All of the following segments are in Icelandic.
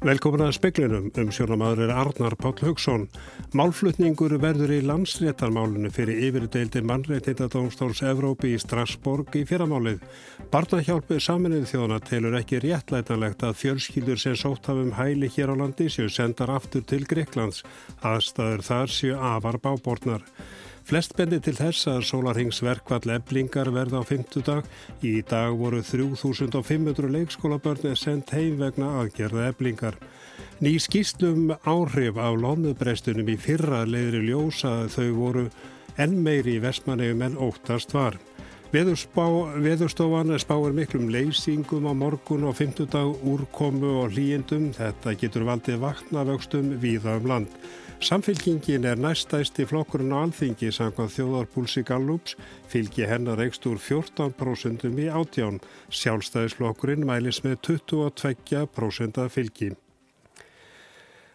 Velkomin að speklinum um sjónamaður er Arnar Páll Haugsson. Málflutningur verður í landsréttarmálunu fyrir yfirdeildi mannréttindadómstóls Evrópi í Strasborg í fyrramálið. Barnahjálpið saminnið þjóðana telur ekki réttlætanlegt að fjölskyldur sem sótt hafum hæli hér á landi séu sendar aftur til Greiklands. Aðstæður þar séu afar bábortnar. Flest bendi til þess að sólarhengsverkvall eblingar verða á 50 dag. Í dag voru 3500 leikskólabörni sendt heim vegna aðgerða eblingar. Ný skýslum áhrif á lónubreystunum í fyrra leiðri ljósa þau voru enn meiri í vestmanegum en óttast var. Veðurstofan spáir miklum leysingum á morgun og 50 dag úrkomu og hlýjendum. Þetta getur valdið vatnavöxtum víða um land. Samfylkingin er næstæsti flokkurinn á alþingi samkvæð þjóðarpúlsi Gallups, fylgi hennar eikst úr 14% í átján. Sjálfstæðisflokkurinn mælis með 22% af fylgi.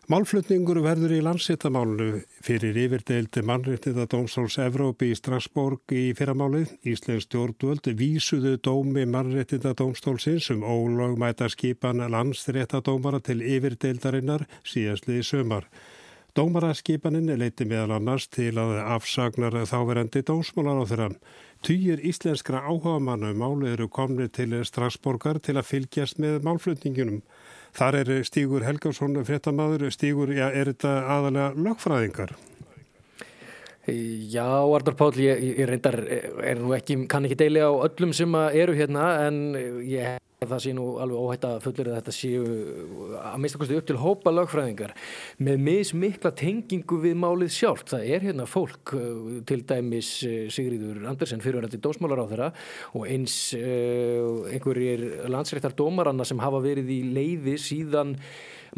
Málflutningur verður í landsettamálunu fyrir yfirdeildi mannréttida Dómsóls Evrópi í Strasborg í fyrramálið. Íslensk stjórnvöld vísuðu dómi mannréttida Dómstólsins um ólögmæta skipan landsréttadómara til yfirdeildarinnar síðastliði sömar. Dómaraskipanin leiti meðal annars til að afsagnar þáverandi dómsmálar á þeirra. Týjir íslenskra áhuga mannu máli eru komni til Strasborgar til að fylgjast með málflutningunum. Þar er Stígur Helgarsson fréttamaður. Stígur, já, er þetta aðalega lögfræðingar? Já, Arnar Páll, ég, ég reyndar er nú ekki, kann ekki deili á öllum sem eru hérna en ég það sé nú alveg óhætt að fullir að þetta séu að minnstakosti upp til hópa lögfræðingar með mismikla tengingu við málið sjálft. Það er hérna fólk til dæmis Sigriður Andersen fyrirvændi dósmálar á þeirra og eins uh, einhverjir landsreittar dómaranna sem hafa verið í leiði síðan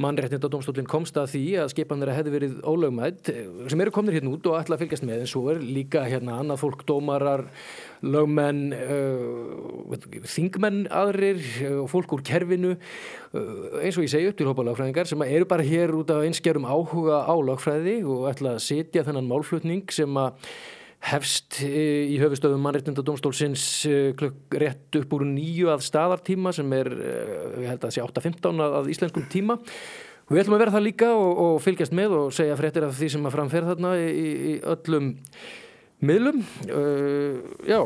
mannréttindadómstólinn komst að því að skipan þeirra hefði verið ólögmætt sem eru komnir hérna út og ætla að fylgjast með. En svo er líka hérna annað fólk, dómarar, lögmenn, uh, þingmenn aðrir og uh, fólk úr kerfinu uh, eins og ég segi upp til hópa lögfræðingar sem eru bara hér út af einskerum áhuga á lögfræði og ætla að setja þennan málflutning sem að hefst í höfustöðum mannreitnindadómstólsins rétt upp úr nýju að staðartíma sem er, ég held að það sé 8.15 að íslenskum tíma. Og við ætlum að vera það líka og, og fylgjast með og segja fréttir af því sem að framferð þarna í, í öllum miðlum. Uh, já.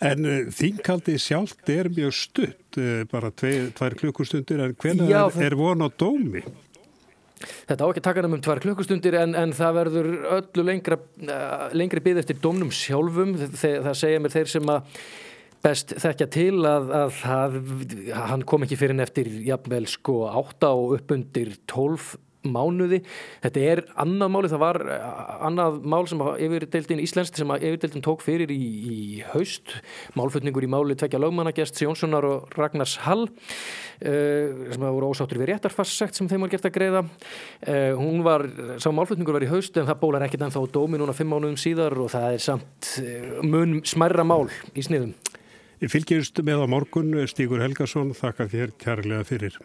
En þínkaldi sjálft er mjög stutt, bara tvær klukkustundir, en hvernig er, er von á dómi? Þetta á ekki að taka um tvær klukkustundir en, en það verður öllu lengra, lengri byggð eftir domnum sjálfum. Það, það segja mér þeir sem að best þekkja til að, að, að hann kom ekki fyrir en eftir jafnvel sko 8 og upp undir 12 mánuði. Þetta er annað máli, það var annað mál sem yfirdeildin Íslandst sem yfirdeildin tók fyrir í, í haust. Málflutningur í máli tvekja lögmannagjast Jónssonar og Ragnars Hall uh, sem voru ósáttur við réttarfassegt sem þeim var gert að greiða. Uh, hún var, sá málflutningur var í haust en það bólar ekkit ennþá dómi núna fimm mánuðum síðar og það er samt mun smerra mál í sniðum. Ég fylgjast með á morgun Stígur Helgason, þakka þér kærlega fyrir.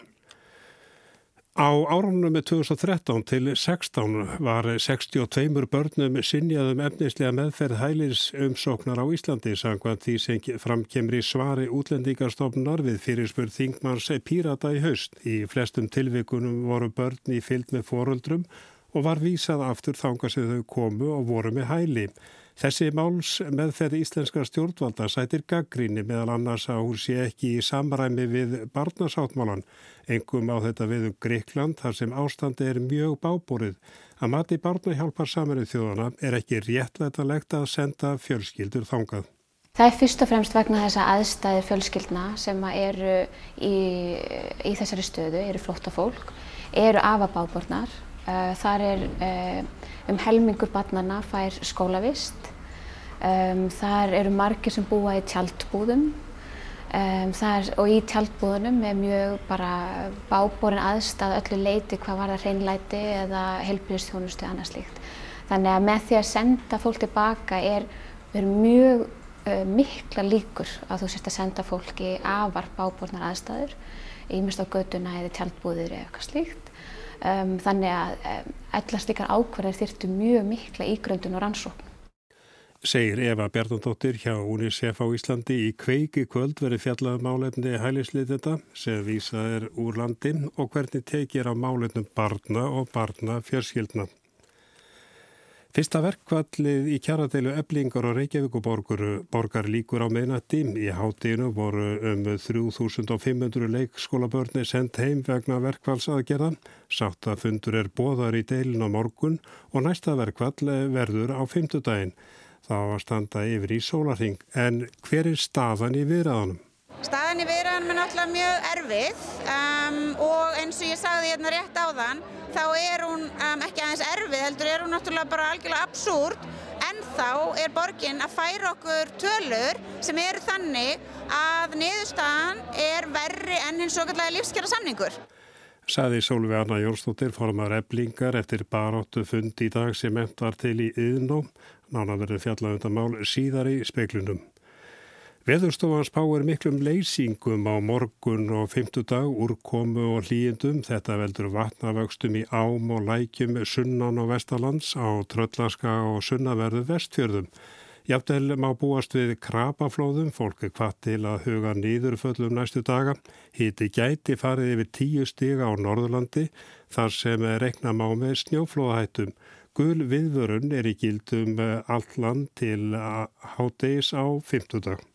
Á árunum með 2013 til 16 var 62 börnum sinjaðum efnislega meðferð hælis umsóknar á Íslandi sangvað því sem framkemri svari útlendingarstofnunar við fyrirspurð Þingmars Pírata í haust. Í flestum tilvikunum voru börn í fylg með foreldrum og var vísað aftur þanga sem þau komu og voru með hæli. Þessi máls meðferð íslenska stjórnvalda sætir gaggríni meðal annars að hún sé ekki í samræmi við barnasáttmálan, engum á þetta við um Greikland þar sem ástandi er mjög bábúrið. Að mati barnahjálpar saminuð þjóðana er ekki réttlætalegt að senda fjölskyldur þangað. Það er fyrst og fremst vegna þessa aðstæði fjölskyldna sem eru í, í þessari stöðu, eru flotta fólk, eru afabábornar. Þar er um helmingur barnana fær skólavist. Um, þar eru margir sem búa í tjaldbúðum um, er, og í tjaldbúðunum er mjög bara bábórin aðstæð öllu leiti hvað var það hreinlæti eða helbriðstjónustu annað slíkt. Þannig að með því að senda fólk tilbaka er, er mjög uh, mikla líkur að þú sérst að senda fólki afar bábórnar aðstæður, ímest á göduna eða tjaldbúðir eða eitthvað slíkt. Um, þannig að allar slíkar ákvarðir þyrtu mjög mikla ígröndun og rannsókn. segir Eva Bjarnandóttir hjá UNICEF á Íslandi í kveiki kvöld verið fjallað um málefni hælisleitenda sem vísað er úr landi og hvernig tekir á málefnum barna og barna fjörskildna. Fyrsta verkvallið í kjaradeilu eblingar og Reykjavíkuborgar líkur á meðnætti. Í hátinu voru um 3500 leikskólabörni sendt heim vegna verkvallsaðgerða. Sáttafundur er bóðar í deilin á morgun og næsta verkvall verður á fymtudaginn. Það var standa yfir í sólarhing. En hver er staðan í viðræðanum? Staðan í viðræðanum er náttúrulega mjög erfið um, og eins og ég sagði hérna rétt á þann þá er hún um, ekki aðeins erfið, heldur er hún náttúrulega bara algjörlega absúrt en þá er borgin að færa okkur tölur sem eru þannig að niðurstaðan er verri enn hins svo kallega lífskjara samningur. Saði Sólvi Anna Jónsdóttir formar eblingar eftir baróttu fund í dag sem ent var til í yðnó. Nána verður fjallagundamál síðar í speiklunum. Veðurstofans páir miklum leysingum á morgun og fymtudag úrkomu og hlýjendum. Þetta veldur vatnavöxtum í ám og lækjum sunnan og vestalands á tröllaska og sunnaverðu vestfjörðum. Jafnvel má búast við krapaflóðum, fólk er hvað til að huga nýðurföllum næstu daga. Híti gæti farið yfir tíu stiga á Norðurlandi þar sem rekna má með snjóflóðahættum. Gul viðvörun er í gildum allt land til hátdeis á fymtudag.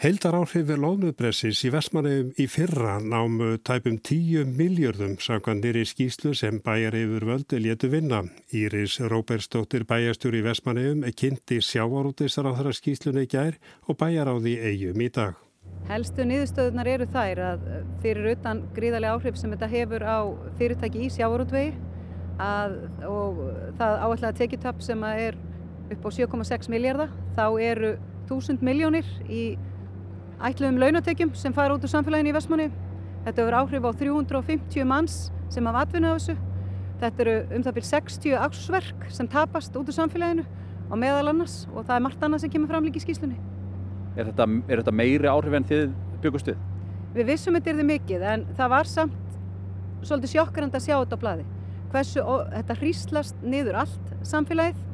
Heildar áhrifir lónubressins í Vestmanneum í fyrra námu tæpum 10 miljardum sangan nýri skýslu sem bæjar yfir völdu létu vinna. Íris Róberstóttir bæjastjóri í Vestmanneum kynnti sjávarútisar á þaðra skýslunni gær og bæjar á því eigum í dag. Helstu niðurstöðunar eru þær að fyrir utan gríðarlega áhrif sem þetta hefur á fyrirtæki í sjávarútvegi og það áallega tekjutöpp sem er upp á 7,6 miljardar þá eru 1000 miljónir í ætluðum launatekjum sem fara út úr samfélaginu í Vestmanni. Þetta verður áhrif á 350 manns sem hafa atvinna á þessu. Þetta eru um það byrj 60 áksverk sem tapast út úr samfélaginu á meðal annars og það er margt annað sem kemur fram líka í skýslunni. Er þetta, er þetta meiri áhrif en þið byggust við? Vissum þetta er þið mikið en það var samt svolítið sjokkarand að sjá þetta á bladi. Hversu, þetta hríslast niður allt samfélagið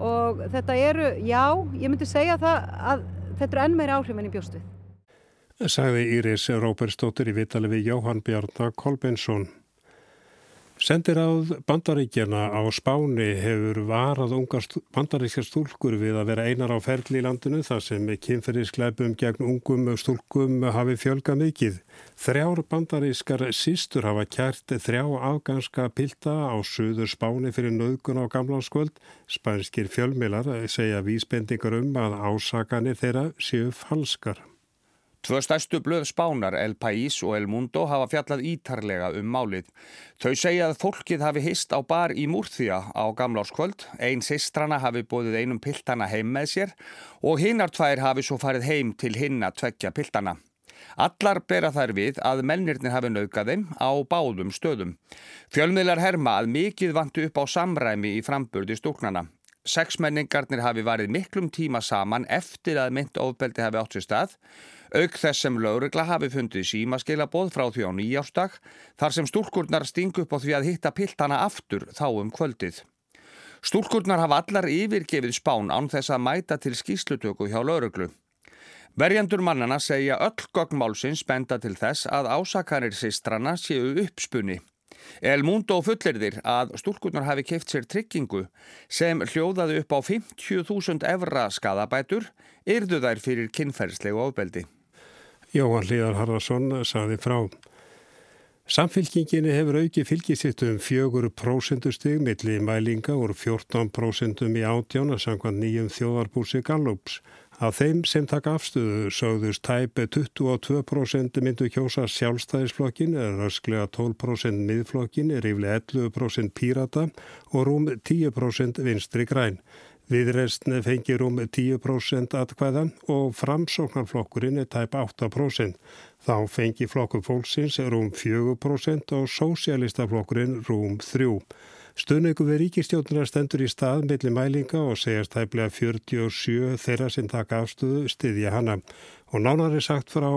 og þetta eru, já, ég myndi segja það að þetta eru enn meira áhrif en í bjóstu. Sagði Íris Róberstóttir í vitali við Jóhann Bjarnar Kolbensson. Sendir áð bandaríkjana á Spáni hefur varað ungar bandaríkjar stúlkur við að vera einar á ferli í landinu þar sem kynferðiskleipum gegn ungum stúlkum hafi fjölga mikið. Þrjár bandarískar sístur hafa kært þrjá afganska pilda á söður Spáni fyrir nöðgun á gamlanskvöld. Spænskir fjölmilar segja vísbendingar um að ásakanir þeirra séu falskar. Tvö stærstu blöð spánar, El País og El Mundo, hafa fjallað ítarlega um málið. Þau segja að fólkið hafi hist á bar í Múrþía á gamláskvöld, einn sistrana hafi bóðið einum piltana heim með sér og hinnar tvær hafi svo farið heim til hinna tveggja piltana. Allar bera þær við að mennirnir hafi naukað þeim á báðum stöðum. Fjölmiðlar herma að mikið vantu upp á samræmi í framburði stúknana. Sexmenningarnir hafi varið miklum tíma saman eftir að mynd ofbeldi hafi átt sér stað Auk þess sem laurugla hafi fundið símaskila bóð frá því á nýjársdag þar sem stúrkurnar stingu upp á því að hitta piltana aftur þá um kvöldið. Stúrkurnar hafa allar yfirgefið spán án þess að mæta til skýslutöku hjá lauruglu. Verjandur mannana segja öll goggmálsins benda til þess að ásakanir sistrana séu uppspunni. El Mundo fullirðir að stúrkurnar hafi keift sér tryggingu sem hljóðaði upp á 50.000 evra skadabætur yrðu þær fyrir kynferðslegu ofbeldi. Jóhann Líðar Harðarsson saði frá. Samfylkinginni hefur auki fylgisitt um fjögur prósendustig milli mælinga úr 14% í átján að sangva nýjum þjóðarbúsi Gallups. Af þeim sem taka afstöðu sögðust tæpe 22% myndu kjósa sjálfstæðisflokkin, er ösklega 12% miðflokkin, er yfirlega 11% pírata og rúm 10% vinstri græn. Viðreistni fengir um 10% atkvæðan og framsóknarflokkurinn er tæp 8%. Þá fengi flokkur fólksins rúm 4% og sósialistaflokkurinn rúm 3%. Stöðningu við ríkistjóðunar stendur í stað millir mælinga og segjast tæplega 47 þeirra sem taka afstöðu stiðja hana og nánar er sagt frá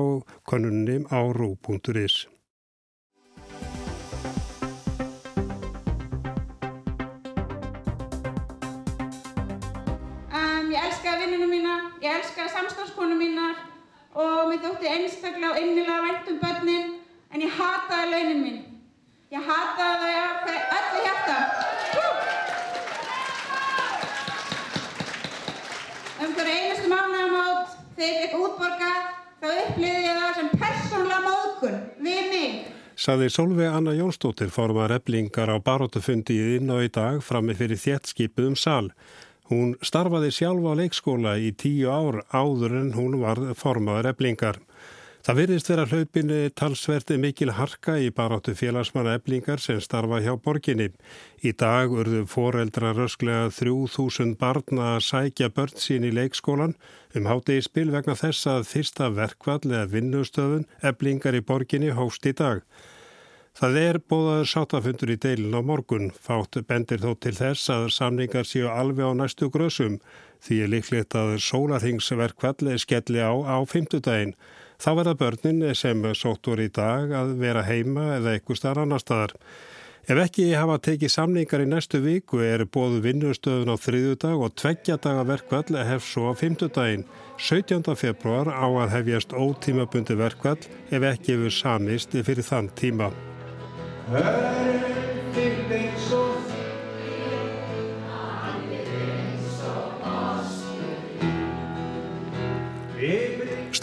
konunnim á rú.is. elskaði vinnunum mína, ég elskaði samstafskonu mínar og mér þótti einstaklega og innilega vænt um börnin en ég hataði launin mín. Ég hataði þau af öllu hjarta. Um hverju einustu mánuðamót þegar ég fekk útborgað þá upplýði ég það sem persónlega móðgun við mig. Saði Solveig Anna Jónsdóttir formar eblingar á barótufundi inn á í dag frammi fyrir þéttskipuðum sal. Hún starfaði sjálf á leikskóla í tíu ár áður en hún var formaður eblingar. Það virðist vera hlaupinu talsverdi mikil harka í baróttu félagsmanna eblingar sem starfa hjá borginni. Í dag urðu foreldra rösklega 3000 barna að sækja börn sín í leikskólan um háti í spil vegna þess að fyrsta verkvall eða vinnustöðun eblingar í borginni hóst í dag. Það er bóðaður sátafundur í deilin á morgun. Fátt bendir þó til þess að samningar séu alveg á næstu grösum því er líklegt að sólarhingsverkvall skelli á á fymtudaginn. Þá verða börnin sem sóttur í dag að vera heima eða eitthvað starf annar staðar. Ef ekki hafa tekið samningar í næstu viku er bóðu vinnustöðun á þriðudag og tveggja daga verkvall hef svo á fymtudaginn. 17. februar á að hefjast ótímabundi verkvall ef ekki hefur samist fyrir þann tíma.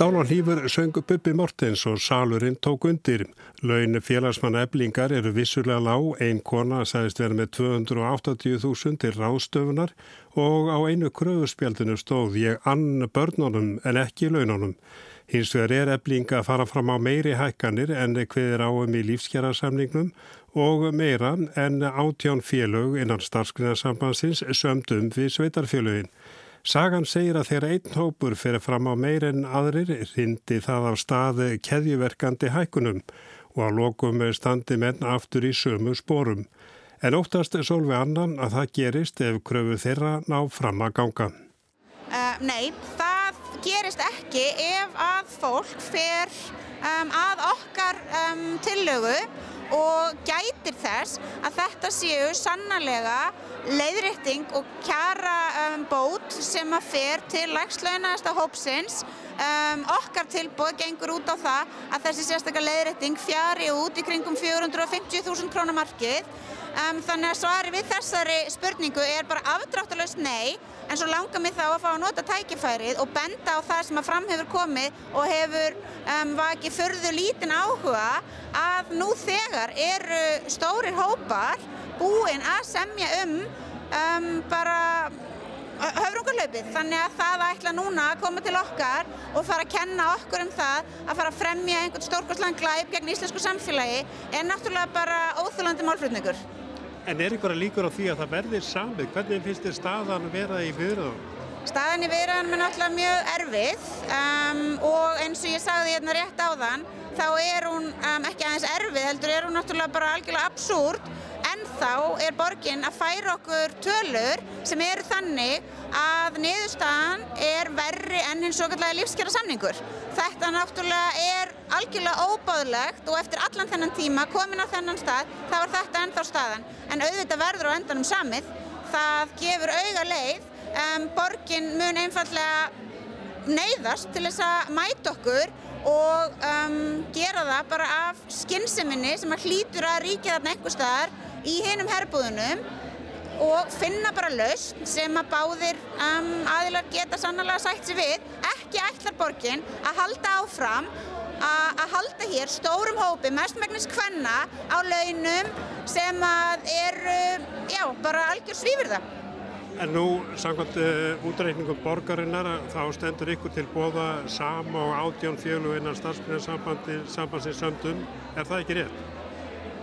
Stálan hlýfur söngu Bubbi Mortens og salurinn tók undir. Laun félagsmanna eblingar eru vissulega lág, ein kona sæðist vera með 280.000 til ráðstöfunar og á einu kröðuspjaldinu stóð ég ann börnunum en ekki laununum. Hins vegar er eblinga að fara fram á meiri hækkanir en hviðir áum í lífskjærasamningnum og meira en átján félög innan starfskrinarsambansins sömdum við sveitarfélögin. Sagan segir að þegar einn hópur fyrir fram á meir en aðrir rindi það á staði keðjuverkandi hækunum og að lokum standi menn aftur í sömu spórum. En óttast er svolvið annan að það gerist ef kröfu þeirra ná fram að ganga. Uh, nei, það gerist ekki ef að fólk fer um, að okkar um, tillögu og gætir þess að þetta séu sannarlega leiðrétting og kjara um, bót sem að fer til lægslaunaðasta hópsins. Um, okkar tilbúið gengur út á það að þessi sérstaklega leiðrétting fjari út í kringum 450.000 krónar markið. Um, þannig að svari við þessari spurningu er bara afdráttalust nei en svo langar mig þá að fá að nota tækifærið og benda á það sem að fram hefur komið og hefur um, vakið förðu lítinn áhuga að nú þegar eru stórir hópar búin að semja um, um bara höfrungarlaupið þannig að það ætla núna að koma til okkar og fara að kenna okkur um það að fara að fremja einhvern stórkostlan glæp gegn íslensku samfélagi er náttúrulega bara óþúlandi málflutningur. En er ykkur að líkur á því að það verðir samið? Hvernig finnst þið staðan að vera í viðröðum? Staðan í viðröðum er náttúrulega mjög erfið um, og eins og ég sagði hérna rétt á þann þá er hún um, ekki aðeins erfið heldur er hún náttúrulega bara algjörlega absúrt en þá er borgin að færa okkur tölur sem eru þannig að niðurstaðan er verri enn hins svo kallega lífskjara samningur. Þetta náttúrulega er algjörlega óbáðlegt og eftir allan þennan tíma komin á þennan stað þá er þetta ennþá staðan. En auðvitað verður á endanum samið, það gefur auga leið, um, borgin mun einfallega neyðast til þess að mæta okkur og um, gera það bara af skynnseminni sem að hlýtur að ríkja þarna einhver staðar í hinum herbúðunum og finna bara laust sem að báðir um, aðilar geta sannlega sætt sér við. Ekki ætlar borgin að halda áfram að halda hér stórum hópi, mestmægnis hvenna á launum sem að eru, já, bara algjör svífurða. En nú, samkvæmt uh, útreikningum borgarinnar, þá stendur ykkur til bóða sam og átján fjölu innan starfsmyndarsambandsins sömdum. Er það ekki rétt?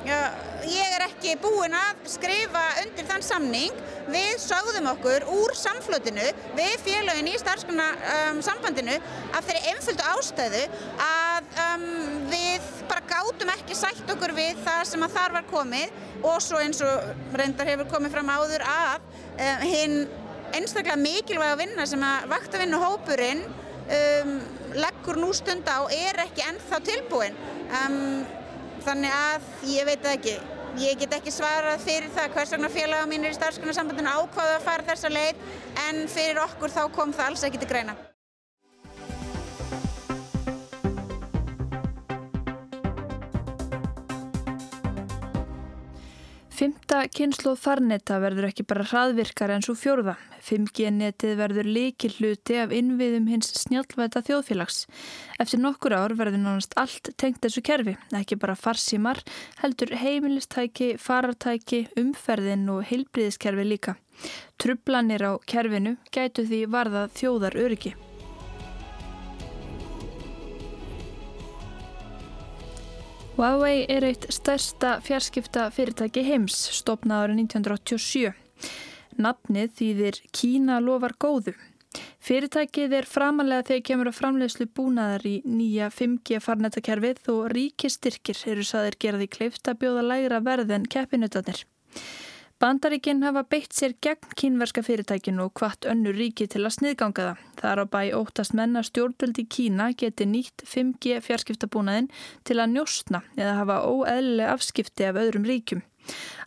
Já, ég er ekki búinn að skrifa undir þann samning. Við sögðum okkur úr samflutinu við félagin í starfsmyndarsambandinu um, af þeirri einföldu ástæðu að um, við bara gátum ekki sætt okkur við það sem að þar var komið og svo eins og reyndar hefur komið fram áður að um, hinn einstaklega mikilvæga vinna sem að vaktavinnu hópurinn um, leggur nú stund á er ekki ennþá tilbúin. Þannig að ég veit ekki ég get ekki svarað fyrir það hvers vegna félaga mínir í starfsgrunnarsambandinu ákvaða að fara þessa leið en fyrir okkur þá kom það alls ekki til greina. Fymta kynsloð farneta verður ekki bara hraðvirkar en svo fjórða. 5G-netið verður líkil hluti af innviðum hins snjálfæta þjóðfélags. Eftir nokkur ár verður nánast allt tengt þessu kerfi, ekki bara farsímar, heldur heimilistæki, farartæki, umferðin og heilbríðiskerfi líka. Trublanir á kerfinu gætu því varða þjóðar öryggi. Huawei er eitt stærsta fjarskipta fyrirtæki heims, stopnaður 1987. Nafnið þýðir Kína lofar góðu. Fyrirtækið er framalega þegar kemur að framleiðslu búnaðar í nýja 5G farnetakerfið og ríkistyrkir eru saðir geraði kleift að bjóða lægra verð en keppinutanir. Bandaríkinn hafa beitt sér gegn kínverska fyrirtækinu og hvart önnu ríki til að sniðganga það. Þar á bæ óttast menna stjórnvöldi Kína geti nýtt 5G fjarskiptabúnaðin til að njóstna eða hafa óeðlileg afskipti af öðrum ríkjum.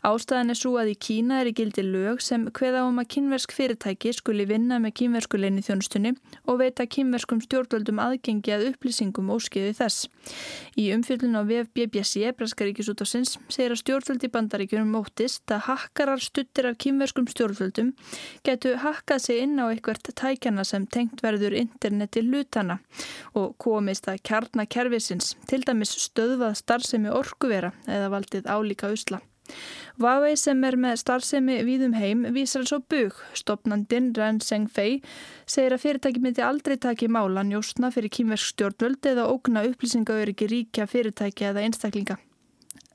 Ástæðan er svo að í Kína er í gildi lög sem hveða um að kínversk fyrirtæki skuli vinna með kínverskuleginni þjónustunni og veita kínverskum stjórnvöldum aðgengi að upplýsingum óskiði þess. Í umfjöldun á VF BBC, Braskaríkisútásins, segir að stjórnvöldi bandaríkjunum mótist að hakkarar stuttir af kínverskum stjórnvöldum getu hakkað sig inn á eitthvert tækjana sem tengt verður interneti hlutana og komist að kjarnakerfisins, til dæmis stöðvað starfsemi orkuvera eða valdið álíka usla. Huawei sem er með starfsemi víðum heim vísar svo bug. Stopnandin Ren Zhengfei segir að fyrirtæki myndi aldrei taki mála njóstna fyrir kýmversk stjórnvöld eða ógna upplýsingauriki ríkja fyrirtæki eða einstaklinga.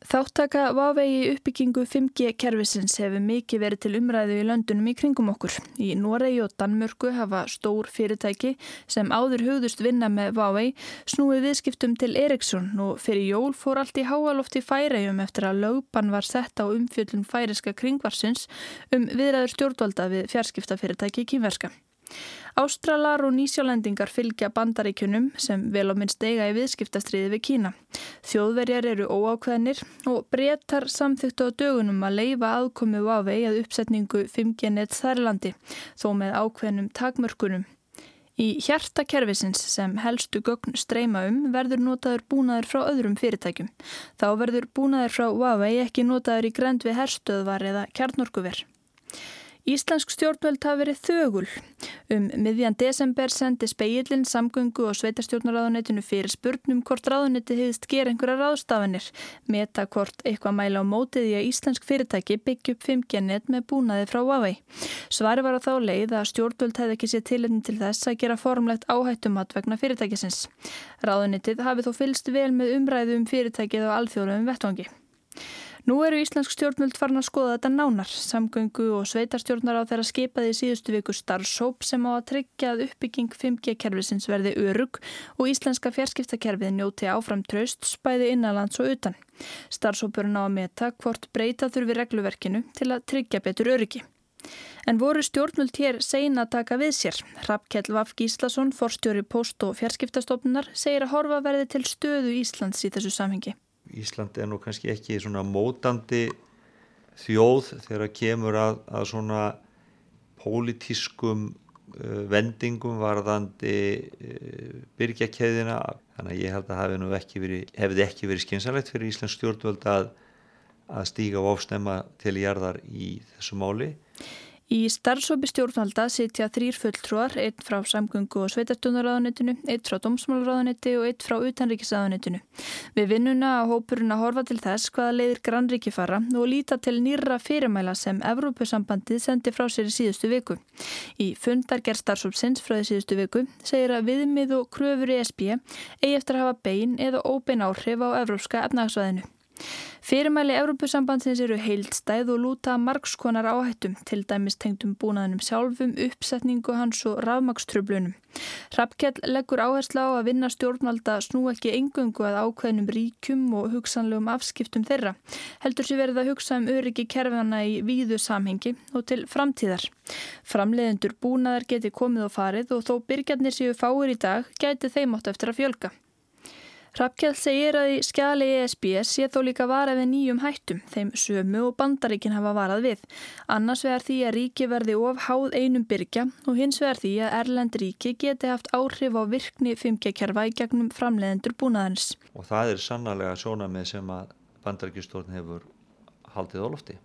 Þáttaka Vávegi uppbyggingu 5G-kerfisins hefur mikið verið til umræðu í löndunum í kringum okkur. Í Noregi og Danmörku hafa stór fyrirtæki sem áður hugðust vinna með Vávegi snúið viðskiptum til Ericsson og fyrir jól fór allt í háalofti færæjum eftir að lögban var sett á umfjöldum færiska kringvarsins um viðræður stjórnvalda við fjarskiptafyrirtæki kýmverska. Ástralar og nýsjálendingar fylgja bandaríkunum sem vel á minnst eiga í viðskiptastriði við Kína. Þjóðverjar eru óákveðnir og breytar samþyktu á dögunum að leifa aðkomi á vegi að uppsetningu 5G-net þærlandi þó með ákveðnum takmörkunum. Í hjartakerfisins sem helstu gögn streyma um verður notaður búnaður frá öðrum fyrirtækjum. Þá verður búnaður frá Huawei ekki notaður í grend við herstöðvar eða kjarnorkuver. Íslensk stjórnvöld hafi verið þögul. Um miðjan desember sendi speillin samgöngu og sveitarstjórnaráðunetinu fyrir spurnum hvort ráðuneti hefðist gera einhverja ráðstafanir. Meta hvort eitthvað mæla á mótið í að íslensk fyrirtæki byggja upp 5G-net með búnaði frá Huawei. Svari var á þá leið að stjórnvöld hefði ekki sér tilinn til þess að gera formlegt áhættumat vegna fyrirtækisins. Ráðunetið hafi þó fylst vel með umræðu um fyrirtækið og alþjóðum vettvangi. Nú eru Íslensk stjórnvöld farin að skoða þetta nánar. Samgöngu og sveitarstjórnar á þeirra skipaði í síðustu viku starfsóp sem á að tryggja að uppbygging 5G-kerfisins verði örug og íslenska fjarskiptakerfið njóti áfram tröst spæði innanlands og utan. Starfsópurinn á að meta hvort breyta þurfi regluverkinu til að tryggja betur örugi. En voru stjórnvöld hér seina að taka við sér. Rappkjell Vaf Gíslason, forstjóri post- og fjarskiptastofnunar, segir að horfa verði til stöðu Íslands í þessu samhengi. Ísland er nú kannski ekki svona mótandi þjóð þegar kemur að, að svona pólitískum uh, vendingum varðandi uh, byrgjakeiðina þannig að ég held að nú ekki verið hefði verið skynsalegt fyrir Íslands stjórnvöld að, að stíga og ofstemma til jarðar í þessu máli Í starfsópi stjórnvalda sitja þrýr fulltrúar, einn frá samgöngu og sveitarstjónaráðunitinu, einn frá domsmálaráðuniti og einn frá utanríkisáðunitinu. Við vinnuna á hópurinn að horfa til þess hvaða leiðir grannríki fara og líta til nýra fyrirmæla sem Evrópusambandið sendi frá sér í síðustu viku. Í fundargerð starfsópsins frá því síðustu viku segir að viðmið og kröfur í SB eigi eftir að hafa bein eða óbein áhrif á evrópska efnagsvæðinu. Fyrirmæli Európusambandsins eru heildstæð og lúta margskonar áhættum, til dæmis tengdum búnaðinum sjálfum, uppsetningu hans og rafmakströflunum. Rappkjell leggur áhersla á að vinna stjórnvalda snú ekki engöngu að ákveðnum ríkum og hugsanlegum afskiptum þeirra. Heldur sér verið að hugsa um öryggi kerfana í víðu samhengi og til framtíðar. Framleiðendur búnaðar geti komið og farið og þó byrjarnir séu fáir í dag gæti þeim átt eftir að fjölga. Rappkjell segir að í skjali ESB sé þó líka varað við nýjum hættum, þeim sömu og bandaríkin hafa varað við. Annars vegar því að ríki verði of háð einum byrkja og hins vegar því að Erlend ríki geti haft áhrif á virkni 5G-kerfa í gegnum framleiðendur búnaðans. Og það er sannarlega sjónamið sem að bandaríkistórn hefur haldið á lofti.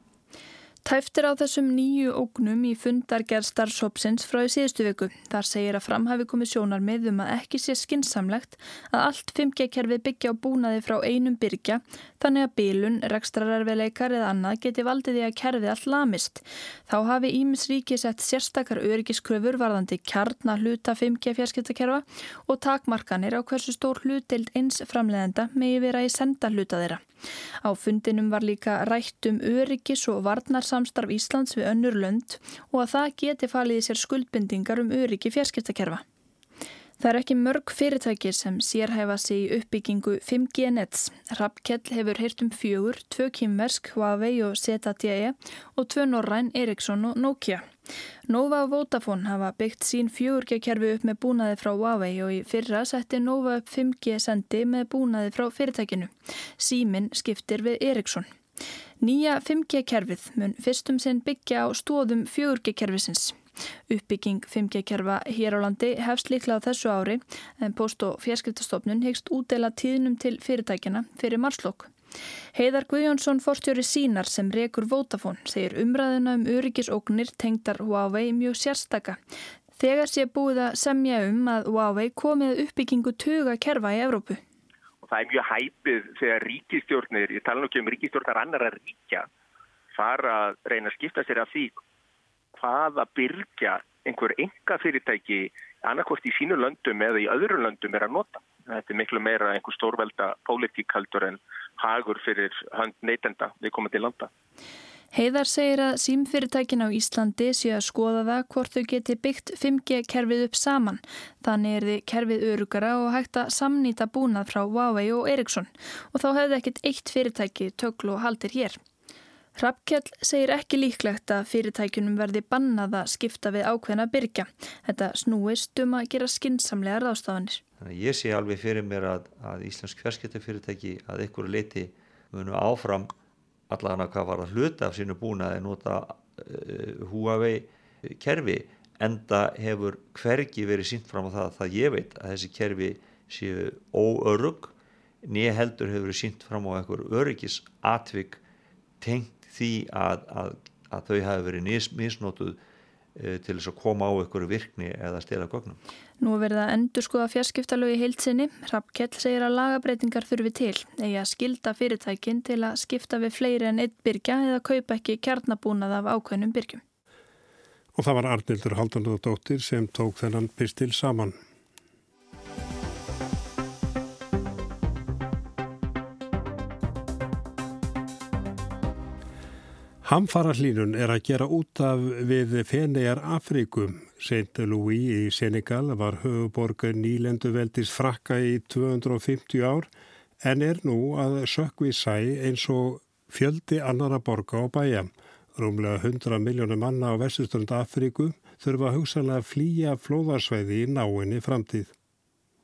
Tæftir á þessum nýju ógnum í fundargerð starfsópsins frá í síðustu viku. Þar segir að framhafi komið sjónar með um að ekki sé skinsamlegt að allt 5G-kerfið byggja á búnaði frá einum byrkja þannig að bílun, rekstrararveðleikar eða annað geti valdið því að kerfið allt lamist. Þá hafi Ímis ríki sett sérstakar öryggiskröfur varðandi kjarnar hluta 5G fjarskiptakerfa og takmarkanir á hversu stór hlutild eins framleðenda megi vera í senda hluta þeirra. Á fundinum var líka rætt um öryggis og varnarsamstarf Íslands við önnur lönd og að það geti falið sér skuldbindingar um öryggi fjarskiptakerfa. Það er ekki mörg fyrirtæki sem sérhæfa sig í uppbyggingu 5G nets. Rappkell hefur heyrt um fjögur, tvö kýmversk, Huawei og ZTE og tvö norræn, Ericsson og Nokia. Nova og Vodafone hafa byggt sín fjögurgekerfi upp með búnaði frá Huawei og í fyrra setti Nova upp 5G sendi með búnaði frá fyrirtækinu. Símin skiptir við Ericsson. Nýja 5G-kerfið mun fyrstum sinn byggja á stóðum fjögurgekerfisins. Uppbygging 5G-kerfa hér á landi hefst líklega þessu ári en post- og fjarskiptastofnun hegst útdela tíðnum til fyrirtækjana fyrir marslokk. Heiðar Guðjónsson fórstjóri sínar sem rekur Votafón segir umræðina um öryggisóknir tengdar Huawei mjög sérstaka. Þegar sé búið að semja um að Huawei komið uppbyggingu tuga kerfa í Evrópu. Og það er mjög hæpið þegar ríkistjórnir, ég tala nú ekki um ríkistjórnar annar að ríkja, fara að reyna að skipta sér af því hvaða byrja einhver enga fyrirtæki annarkost í sínu löndum eða í öðru löndum er að nota. Þetta er miklu meira einhver stórvelda pólitíkaldur en hagur fyrir hönd neytenda við komum til landa. Heiðar segir að símfyrirtækin á Íslandi séu að skoða það hvort þau geti byggt 5G-kerfið upp saman. Þannig er þið kerfið örugara og hægt að samnýta búnað frá Huawei og Ericsson og þá hefði ekkert eitt fyrirtæki töklu og haldir hér. Rappkjell segir ekki líklegt að fyrirtækunum verði bannað að skipta við ákveðna byrkja. Þetta snúist um að gera skinsamlega ráðstafanir. Ég sé alveg fyrir mér að, að Íslensk fjarskiptafyrirtæki að einhverju leiti munu áfram allavega hvað var að hluta af sínu búnaði nota uh, Huawei kerfi enda hefur hvergi verið sínt fram á það að ég veit að þessi kerfi séu óörug nýja heldur hefur verið sínt fram á einhver öryggis atvik tengt því að, að, að þau hafi verið mis, misnótuð uh, til þess að koma á einhverju virkni eða stela gögnum. Nú verða endur skoða fjarskiptalögi heilsinni. Rappkjell segir að lagabreitingar þurfi til eða að skilda fyrirtækin til að skipta við fleiri en eitt byrkja eða kaupa ekki kjarnabúnað af ákveðnum byrkjum. Og það var Arnildur Haldanóðdóttir sem tók þennan pistil saman. Hamfara hlínun er að gera út af við Fenegar Afríkum. St. Louis í Senegal var höfuborg nýlendu veldis frakka í 250 ár en er nú að sökvi sæ eins og fjöldi annara borga á bæja. Rúmlega 100 miljónum manna á vestuströnd Afríku þurfa hugsanlega að flýja flóðarsveiði í náinni framtíð.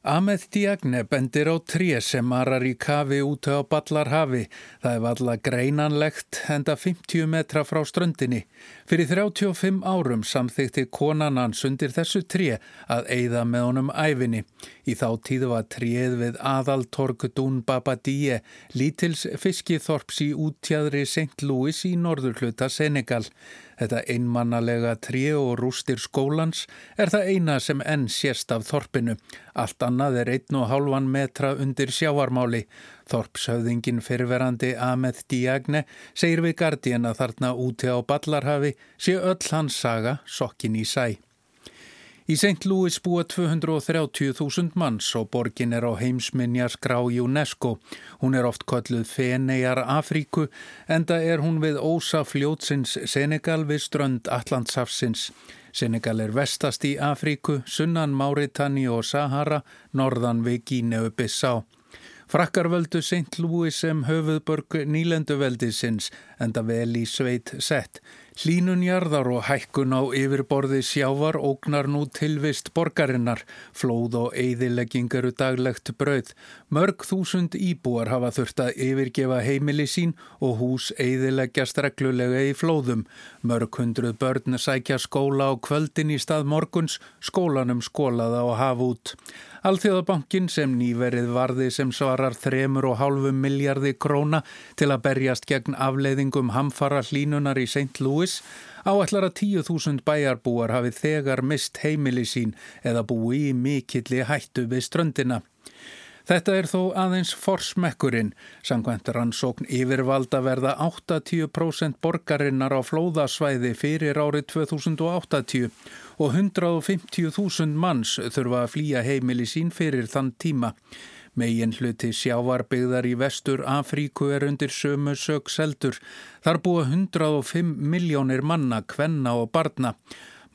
Ahmed Diagne bendir á tré sem marar í kafi úti á Ballarhafi. Það er valla greinanlegt enda 50 metra frá ströndinni. Fyrir 35 árum samþykti konan hans undir þessu tré að eigða með honum æfinni. Í þá tíðu var tréð við aðaltorg Dún Babadíe, lítils fiskithorps í útjæðri St. Louis í norðurhluta Senegal. Þetta einmannalega trí og rústir skólans er það eina sem enn sérst af þorpinu. Allt annað er einn og hálfan metra undir sjáarmáli. Þorpshöfðingin fyrverandi Ahmed Diagne segir við Guardian að þarna úti á Ballarhafi sé öll hans saga sokkin í sæ. Í St. Louis búa 230.000 manns og borgin er á heimsminjaskrá UNESCO. Hún er oft kolluð Fenejar Afríku enda er hún við ósa fljótsins Senegal við strönd Allandsafsins. Senegal er vestast í Afríku, sunnan Máritani og Sahara, norðan við Gíneu Bissá. Frakkarvöldu St. Louis sem höfuðborg nýlenduveldisins enda vel í sveit sett. Hlínunjarðar og hækkun á yfirborði sjávar ógnar nú tilvist borgarinnar. Flóð og eigðilegging eru daglegt brauð. Mörg þúsund íbúar hafa þurft að yfirgefa heimili sín og hús eigðileggjast reglulega í flóðum. Mörg hundruð börn sækja skóla á kvöldin í stað morguns, skólanum skólaða og hafa út. Alþjóðabankin sem nýverið varði sem svarar þremur og hálfum miljardi króna til að berjast gegn afleiðingum hamfara hlínunar í St. Louis áætlar að 10.000 bæjarbúar hafi þegar mist heimili sín eða búi í mikilli hættu við ströndina. Þetta er þó aðeins forsmekkurinn, sangvænt rannsókn yfirvalda verða 80% borgarinnar á flóðasvæði fyrir árið 2080 og 150.000 manns þurfa að flýja heimili sín fyrir þann tíma. Megin hluti sjávarbyggðar í vestur Afríku er undir sömu sög seldur. Þar búa 105 miljónir manna, kvenna og barna.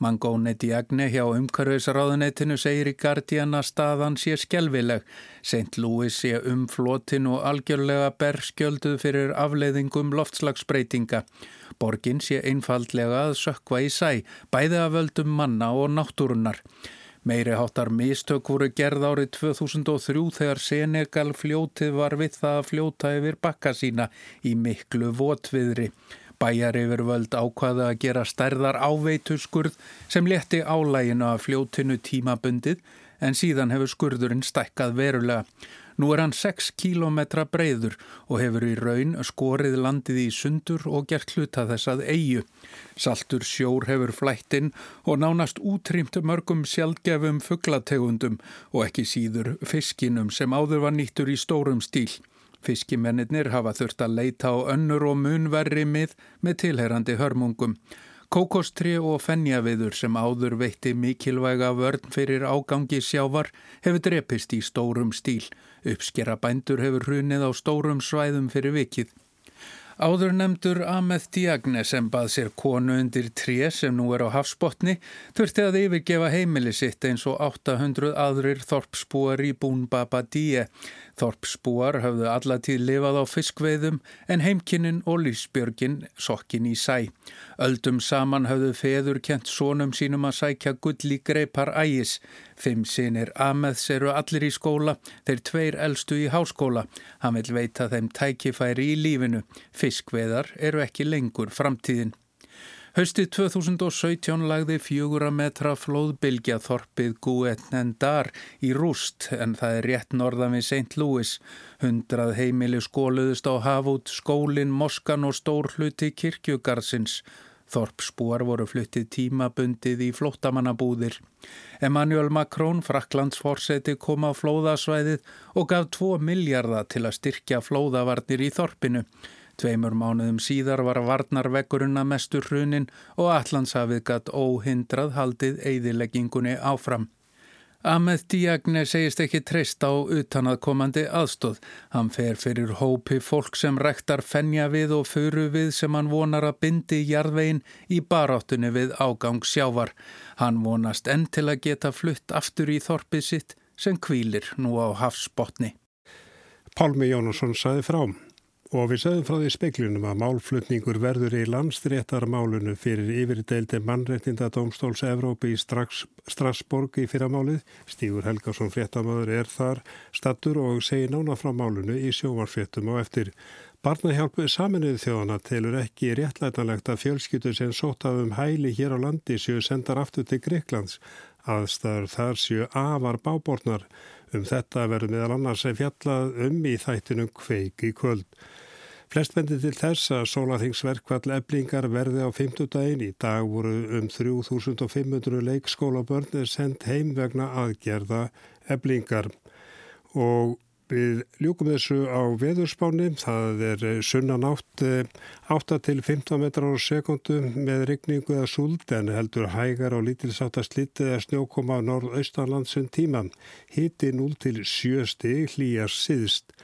Mangóni Diagne hjá umhverfisráðunetinu segir í Guardian að staðan sé skjelvileg. St. Louis sé umflotin og algjörlega berskjölduð fyrir afleiðingum loftslagsbreytinga. Borgin sé einfaldlega að sökva í sæ, bæði að völdum manna og náttúrunnar. Meiri háttar mistök voru gerð árið 2003 þegar Senegal fljótið var við það að fljóta yfir bakka sína í miklu votviðri. Bæjar yfir völd ákvaða að gera stærðar áveitu skurð sem leti álæginu af fljótinu tímabundið en síðan hefur skurðurinn stækkað verulega. Nú er hann 6 kílometra breyður og hefur í raun skorið landið í sundur og gert hluta þess að eigu. Saltur sjór hefur flættinn og nánast útrýmt mörgum sjálfgefum fugglategundum og ekki síður fiskinum sem áður var nýttur í stórum stíl. Fiskimennir hafa þurft að leita á önnur og munverri mið með tilherrandi hörmungum. Kókostri og fennjaviður sem áður veitti mikilvæga vörn fyrir ágangi sjávar hefur drepist í stórum stíl. Uppskera bændur hefur hrunið á stórum svæðum fyrir vikið. Áður nefndur Ahmed Diagne sem bað sér konu undir tré sem nú er á hafsbotni þurfti að yfirgefa heimili sitt eins og 800 aðrir þorpsbúar í Bún Baba Die. Þorpsbúar höfðu allatíð lifað á fiskveiðum en heimkinnin og lífsbjörgin sokkin í sæ. Öldum saman höfðu feður kent sónum sínum að sækja gull í greipar ægis. Fimm sinir Ahmeds eru allir í skóla, þeir tveir elstu í háskóla. Hann vil veita þeim tækifæri í lífinu. Fiskveðar eru ekki lengur framtíðin. Haustið 2017 lagði fjögura metra flóðbylgja þorpið Guetnendar í rúst en það er rétt norðan við St. Louis. Hundrað heimili skóluðust á hafút, skólin, moskan og stór hluti kirkjugarsins. Þorpsbúar voru fluttið tímabundið í flóttamannabúðir. Emmanuel Macron, Fraklandsforseti, kom á flóðasvæðið og gaf 2 miljardar til að styrkja flóðavarnir í þorpinu. Tveimur mánuðum síðar var varnarvegurinn að mestur hrunin og Allandshafið gatt óhindrað haldið eigðileggingunni áfram. Ahmed Diagne segist ekki treyst á utanaðkomandi aðstóð. Hann fer fyrir hópi fólk sem rektar fennja við og föru við sem hann vonar að bindi jarðvegin í baráttunni við ágang sjávar. Hann vonast enn til að geta flutt aftur í þorpið sitt sem kvílir nú á hafsbotni. Pálmi Jónasson saði frám. Og við sögum frá því speiklinum að málflutningur verður í landstréttarmálunu fyrir yfirdeildi mannrettinda Dómstóls Evrópi í Strasborg í fyrramálið. Stígur Helgarsson fréttamaður er þar stattur og segir nána frá málunu í sjómarfréttum og eftir. Barnahjálpu saminuðu þjóðana telur ekki réttlætanlegt að fjölskyttu sem sótafum hæli hér á landi séu sendar aftur til Greiklands. Aðstæður þar séu afar bábornar. Um þetta verður meðal annars að fjallað um í þættinum kveik í kvöld. Flest bendir til þess að sólaþingsverkvall eblingar verði á 50 daginn. Í dag voru um 3500 leikskólabörn sendt heim vegna aðgerða eblingar. Og við ljúkum þessu á veðurspáni. Það er sunnan átt 8 til 15 metrar á sekundu með rigningu eða súld en heldur hægar og lítilsáttast litið eða snjókoma á norð-austanlandsum tíma. Hiti 0 til 7 stig hlýjar síðst.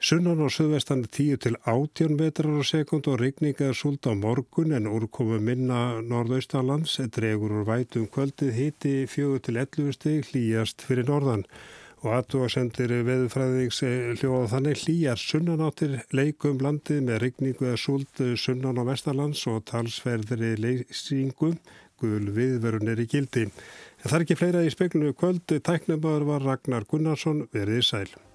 Sunnan á söðvestan 10 til 18 metrar á sekund og rigninga súld á morgun en úrkomu minna norðaustalands dregur úr vætum kvöldið hiti 4 til 11 stig hlýjast fyrir norðan og aðtúasendir veðufræðings hljóða þannig hlýjar sunnanáttir leikum landið með rigningu eða súld sunnan á vestarlands og talsverðri leysingu gul viðverunir í gildi. En það er ekki fleira í speklunu kvöld, tæknumöður var Ragnar Gunnarsson verið sæl.